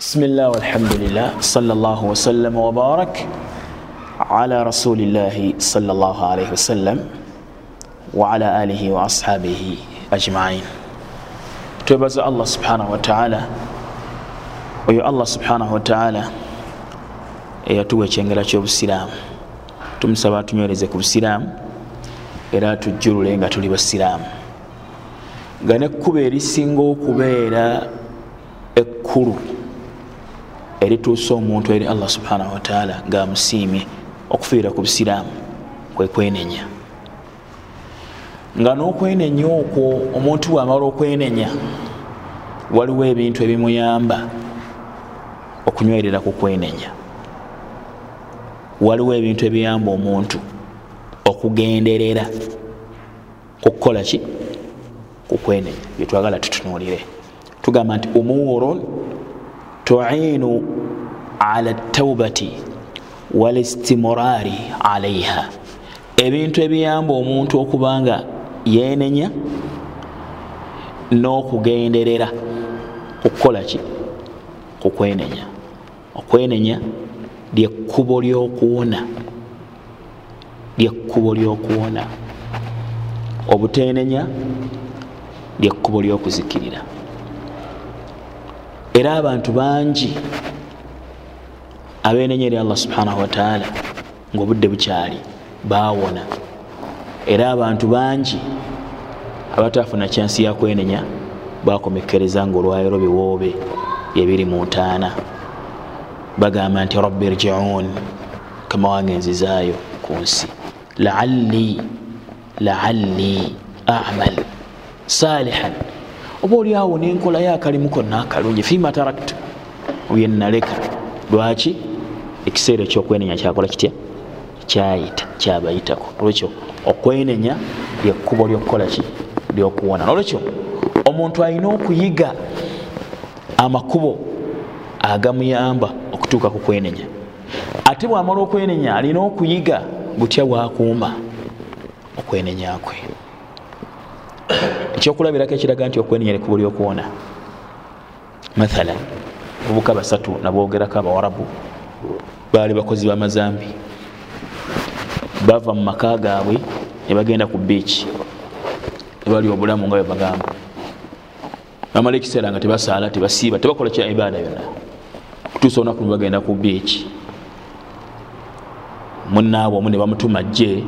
بسم الله والحمد لله صلى الله وسلم وبارك على رسول الله صلى الله عليه وسلم وعلى آله وأصحابه أجمعين twebaza allah subhanahu wataala oyo allah subhanahu wataala eyatuwa ekyengera kyobusiraamu tumusaba atunywereze ku busiraamu era atujjulule nga tuli basiraamu nga nekkuba erisinga okubeera ekkulu erituusa omuntu eri allah subhanahu wataala ngaamusiimye okufiira ku busiraamu kwekwenenya nga n'okwenenya okwo omuntu bwamala okwenenya waliwo ebintu ebimuyamba okunywerera ku kwenenya. Waliwo ebintu ebiyamba omuntu okugenderera kukukola ki? Kukwenenya byetwagala tutunuulire. Tugamba nti umurun tuinu ala taubati walistimurari alaiha ebintu ebiyamba omuntu okubanga yenenya n'okugenderera kukukola ki? Kukwenenya okwenenya lyekkubo lyokuwona. Lyekkubo lyokuwona. Obutenenya lyekkubo lyokuzikirira era abantu bangi abenenya eri allah subhanahu wataala ngaobudde bukyali bawona era abantu bangi abatafuna kyansi yakwenenya bakomekereza nga olwayiro biwoobe ebiri mu ntaana. Bagamba nti rabbi rjiun kama wangenzizaayo ku nsi. Laalli laalli amal salihan oba oliawo nenkolayo akalimu konna akalungi fima taraktu byenaleka lwaki? Ekiseera ekyokwenenya kyakola kitya? Kyayita kyabayitako. Olwekyo okwenenya lyekkubo lyokukola ki? Lyokuwona. Nolwekyo omuntu alina okuyiga amakubo agamuyamba okutuuka ku kwenenya. Ate bwamala okwenenya alina okuyiga butya bwakuuma okwenenya kwe ekyokulabirako ekiraga nti okwenenya lyekkubo lyokuwona mathalan bubuka basatu nabwogerako abawarabu baali bakozi bamazambi bava mu maka gaabwe nebagenda ku biiki nebali obulamu nga bwebagamba bamala ekiseera nga tebasaala tebasiiba tebakola kya ibaada yonna. Kutuusa olunaku nebagenda ku biiki munaabwe omu ne bamutuma jje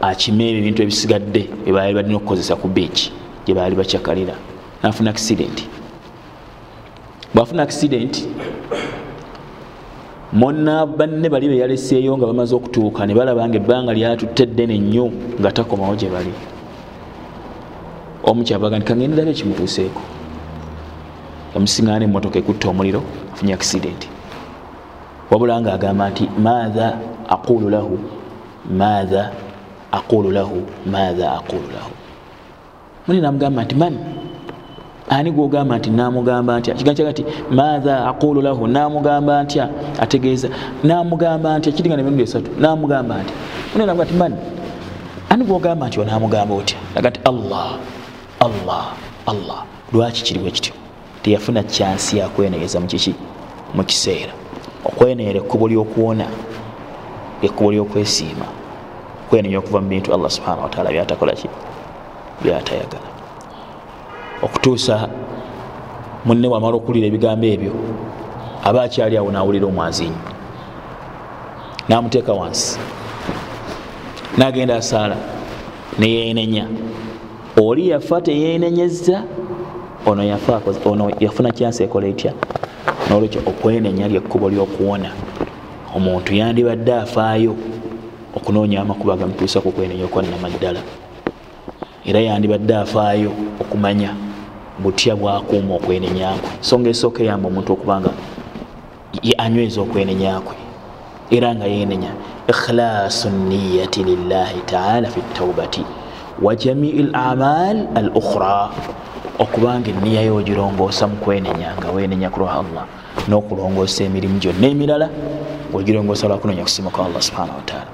akime ebyo ebintu ebisigadde byebaali balina okukozesa ku biiki gyebaali bakyakalira. Nafuna akisidenti bwafuna akisidenti mona banne bali beyaleseeyo nga bamaze okutuuka ne balaba nga ebbanga lyatutte ddene nnyo nga takomawo gye bali. Omukyabaga nti kagenderayo ekimutuuseeko yamusingana emotoka ekutta omuliro afunye akisidenti wabula nga agamba nti maatha aqulu lahu maatha aqulu lahu maatha aqulu lahu muni namugamba nti man ani gwogamba nti namugamba ntya kigambo kyaga nti maatha aqulu lahu namugamba ntya ategeeza namugamba ntya kiringa nemirundi esatu namugamba ntya muni namuga nti man ani gwogamba nti onamugamba otya aga nti allah allah allah lwaki kiriwe kityo teyafuna kyansi yakweneeza mukiki mukiseera okweneyera ekkubo lyokuwona ekkubo lyokwesiima kwenenya okuva mu bintu allah subhanahu wataala byatakola ki? Byatayagala. Okutuusa munne wamala okuwulira ebigambo ebyo aba akyali awo nawulira omwazinyu namuteeka wansi. Nagenda asaala neyenenya oli yafa teyenenyeza ono yafa ono yafuna kyansi ekola etya? Nolwekyo okwenenya lyekkubo lyokuwona. Omuntu yandibadde afaayo okunoonya amakubo agamutuusa ku kwenenya okwanama ddala era yandibadde afaayo okumanya butya bwakuuma okwenenyakwe ensonga esooka eyamba omuntu okubanga anyweza okwenenyakwe era nga yenenya ikhlasu niyati lillahi taala fi taubati wa jamii lamal al ukhra okubanga eniya yogirongoosa mu kwenenya nga wenenya ku lwa allah n'okulongoosa emirimu gyonna emirala ogirongoosa lwakunoonya kusimuka allah subhanahu wataala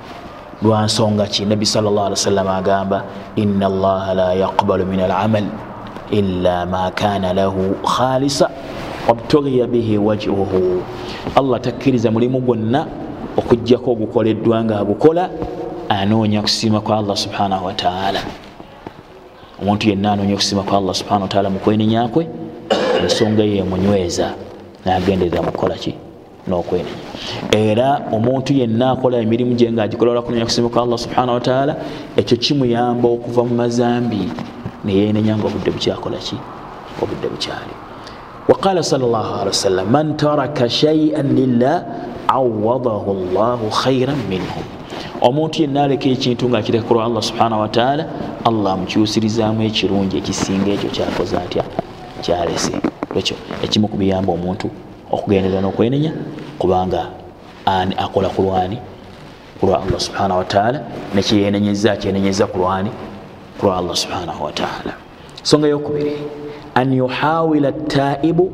lwansonga ki? Nabbi sal llah alih wasallama agamba ina allaha la yaqbalu min alamal illa ma kana lahu khalisa. Wabtughiya bihi wajhuhu. Allah takkiriza mulimu gwonna okugjako ogukoleddwa nga agukola anoonya kusiima kwa allah subhanahu wataala omuntu yenna anoonya okusiima kwa allah subhanahu wataala mukwenenyakwe ensonga yemunyweza nagenderera mukukolaki nokwenenya era omuntu yenna akola emirimu gye nga agikola kunonya kusiima kwa allah subhanahu wataala ekyo kimuyamba okuva mu mazambi. Neyenenya nga obudde bukyakolaki obudde bukyali. Waqala salllah ali wasallam man taraka shaian lillah awadahu llahu khairan minhu. Omuntu yenna aleka ekintu nga akitekulwa allah subhanahu wataala allah amukyusirizaamu ekirungi ekisinga ekyo kyakoze atya? Kyalese. Ekyo ekimu kubiyamba omuntu okugenderera nokwenenya kubanga ani akola ku lwani kulwa allah subhanahu wataala nekyeyenenyeza kyenenyeza ku lwani kulwa allah subhanahu wataala ensonga yokubiri an yuhawila taibu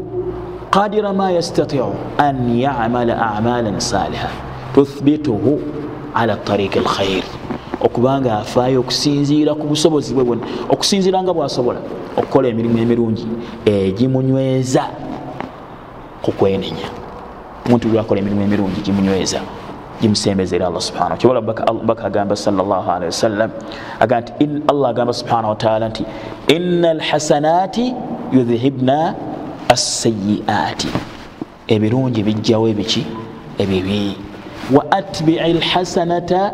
qadira ma yastatiu an yamala amalan saliha tuthbituhu ala tariiki alkhair okubanga afaayo okusinziira ku busobozi bwe bwona okusinziira nga bwasobola okukola emirimu emirungi egimunyweza kukwenenya omuntu lwakola emirimu emirungi gimunyweza gimusembezera allah subhana kyobola baka agamba salllahalihi wasallam aga nti allah agamba subhana wataala nti ina alhasanati yudhhibna assayiati ebirungi bijjawo ebiki? Ebibi. Wa atbii lhasanata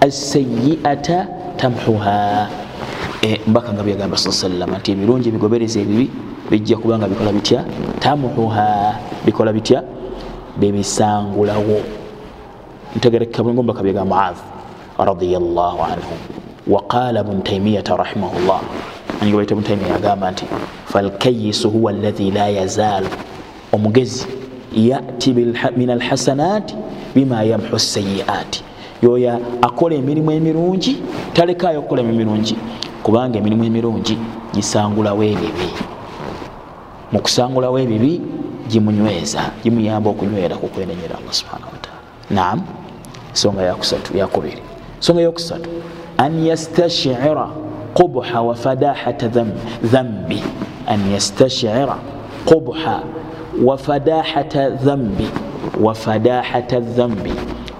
assayiata tamhuha mbaka nga byagamba sa salama nti ebirungi ebigobereza ebibi bijja kubanga bikola bitya? Tamhuha bikola bitya? Bebisangulawo. Ntegereka bulungi mbaka byega muadh radiallah anhu. Waqala bnu taimiyata rahimahullah. Anyiga baita bnu taimiya agamba nti falkayisu huwa allahi la yazaalu. Omugezi yati min alhasanati bima yamhu sayiati yoyo akola emirimu emirungi talekayo okukola emirungi kubanga emirimu emirungi gisangulawo ebibi mukusangulawo ebibi gimunyweza gimuyamba okunywera kukwenenyera allah subhanahu wataala naam ensonga yakubiri ensonga yokusatu an yastashira qubha wa fadahata dhambi an yastashira qubha wa fadahata dhambi wa fadahata dhambi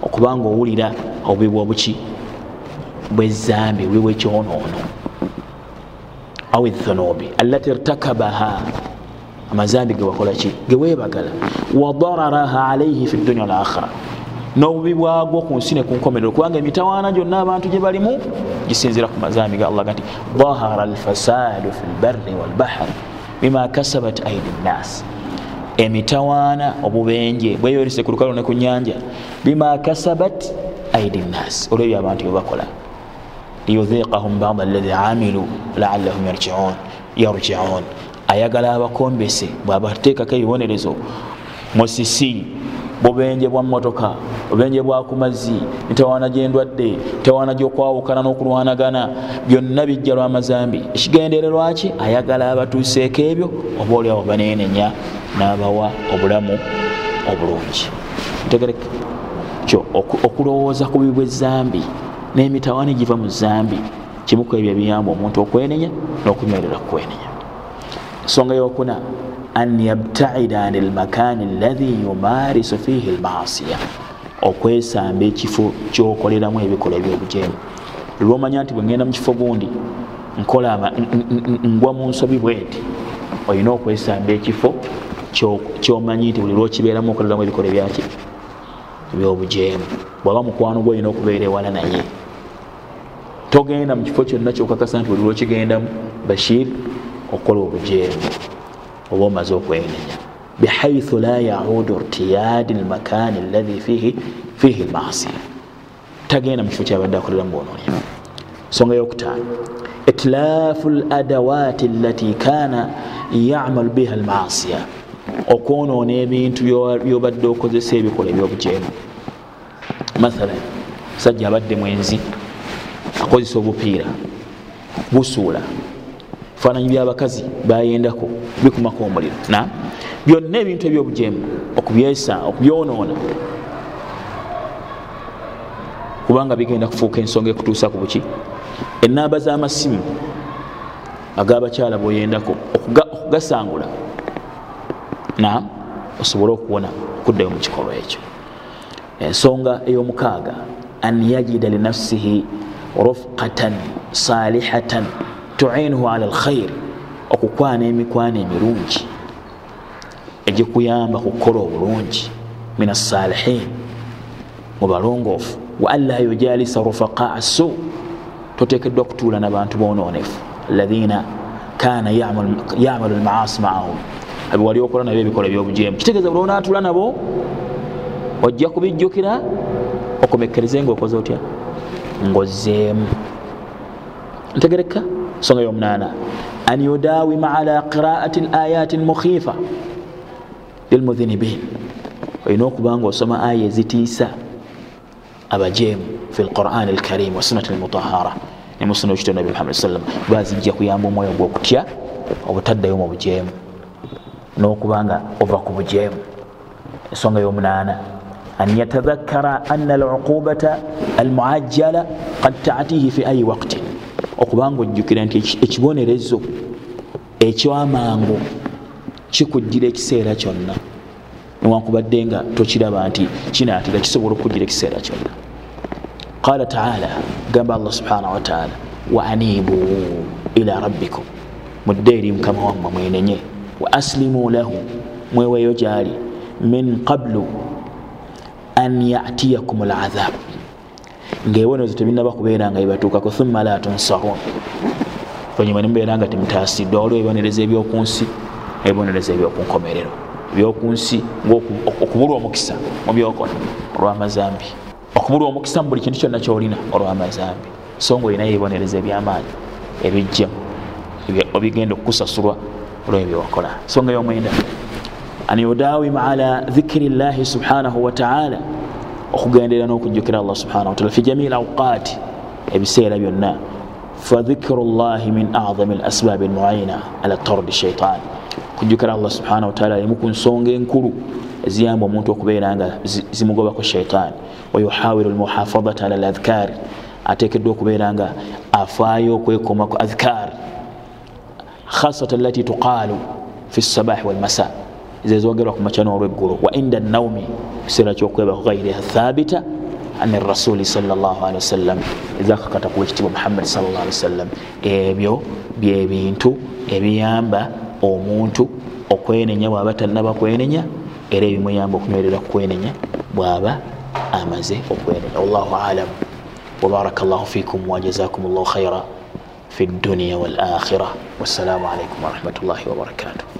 okubanga owulira obubi bwobuki bwezambi obubi bwekyonoono aw dhunubi alati irtakabaha. Amazambi gewakolaki gewebagala wadararaha alaihi fi dunia walakhira n'obubi bwagwo ku nsi ne ku nkomerero. Kubanga emitawaana gyonna abantu gye balimu gisinzira ku mazambi ga allah gati dahara alfasadu fi lbarri walbahari bima kasabat aidi nnas emitawaana obubenje bweyolese ku lukalo ne ku nyanja bima kasabat aidi nnas olwebyo abantu byebakola liyudhiqahum bada alahi amilu laallahum yarjiun ayagala abakombese bwabateekako ebibonerezo musisi bubenje bwa motoka bubenje bwa ku mazzi mitawaana gyendwadde mitawaana gyokwawukana n'okulwanagana byonna bijja lwamazambi ekigendererwaki ayagala abatuuseeko ebyo oba oliawo banenenya n'abawa obulamu obulungi ntegereka kyo okulowooza ku bibi bwezambi n'emitawaana egiva mu zambi kimuku ebyo ebiyamba omuntu okwenenya n'okunywerera kukwenenya ensonga yokuna an yabtaida an lmakani alahi yumarisu fihi lmasiya okwesamba ekifo kyokoleramu ebikolwa ebyobujemu lwomanya nti bwengenda mu kifo gundi ngwa mu nsobi bweti olina okwesamba ekifo kyomanyi nti buli lwokibeeramu okoleramu ebikolwa ebyaki ebyobujemu bwaba mukwano gwe olina okubeera ewala naye togenda mu kifo kyonna kyokakasa nti buli lwokigendamu bashir okukola obujeemu oba omaze okwenenya bihaithu la yaudu irtiyadi lmakani alahi fihi lmasiya tagenda mu kifo kyabadde akoleramu bwononya ensonga yokutaano itilaafu ladawati lati kana yamalu biha lmasiya okwonoona ebintu byobadde okozesa ebikola ebyobujeemu mathalan musajja abadde mwenzi akozesa obupiira busuula. Bifaananyi byabakazi bayendako bikumako omuliro. Na? Byonna ebintu ebyobujemu okubyesa okubyonoona kubanga bigenda kufuuka ensonga ekutuusa ku buki. Enamba z'amasimu ag'abakyala bweyendako okugasangula nam osobole okuwona kuddayo mu kikolwa ekyo. Ensonga ey'omukaaga an yajida linafsihi rufqatan salihatan tuinuhu ala alkhairi okukwana emikwana emirungi egikuyamba kukola obulungi min assalihin mu balongoofu. Wa an la yujalisa rufaqaa su totekeddwa kutuula nabantu bononefu alaina kana yamalu lmaasi maahum. Abiwali okola nabyo ebikola ebyobujeemu. Kitegeeza buli onaatula nabo ojja kubijjukira okomekereze ngaokoze otya ngaozzeemu ntegereka? Nsonga yomunaana an yudawima ala qiraati layati lmukhifa lilmudhinibin olina okuba nga osoma aya ezitiisa abajeemu fi lquran alkarim wasunati almutahara nemusuna ekito nabi muhammad sallam bazijja kuyamba omwoyo gwokutya obutaddayo mu bujeemu n'okubanga ova ku bujeemu ensonga y'omunaana an yatadhakkara anna alcuqubata almuajjala qad taatihi fi ayi waqtin okubanga ojjukira nti ekibonerezo ekyamangu kikujjira ekiseera kyonna newankubadde nga tokiraba nti kinaatira kisobola okukujjira ekiseera kyonna qala taala gamba allah subhanahu wataala wa anibu ila rabbikum mudde eri mukama wammwe mwenenye wa aslimu lahu mweweeyo gyali min qablu an yatiyakum ladhab ngaebonezo tebinaba kubeera nga ibatuukako thumma la tunsarun olunyuma nimubeera nga temutaasiddwa waliwo ebibonereza ebyokunsi ebibonereza ebyokunkomerero ebyokunsi okubulwa omukisa mubyokola olwamazambi. Okubulwa omukisa mu buli kintu kyonna kyolina olwamazambi. So nga olinayo ebibonereza ebyamaanyi ebijja obigenda okukusasulwa olwebyowakola songa yomwenda an yudawima ala dhikiri llahi subhanahu wataala okugendera n'okujjukira allah subhanahu wataala fi jamii lawqaati ebiseera byonna fadhikiru llahi min acdami lasbaabi almuina ala tardi shaitan okujjukira allah subhanahu wataala emu ku nsonga enkulu eziyamba omuntu okubeera nga zimugobako shaitaani wayuhawiru lmuhafadata ala ladhkaari ateekeddwa okubeera nga afaayo okwekomako adhkaari khasatan lati tuqaalu fi lsabahi walmasa zezogerwa ku makya n'olweggulo. Wa inda naumi ekiseera kyokwebako gairiha thabita an rasuli sawasalam ezakakata ku wekitibwa muhammadi sawasalam ebyo byebintu ebiyamba omuntu okwenenya bwaba tanaba kwenenya era ebimuyamba okunywerera kukwenenya bwaba amaze okwenenya. Wallahu alamu وبارك الله فيكم وجزاكم الله خيرا في الدنيا والآخرة والسلام عليكم ورحمة الله وبركاته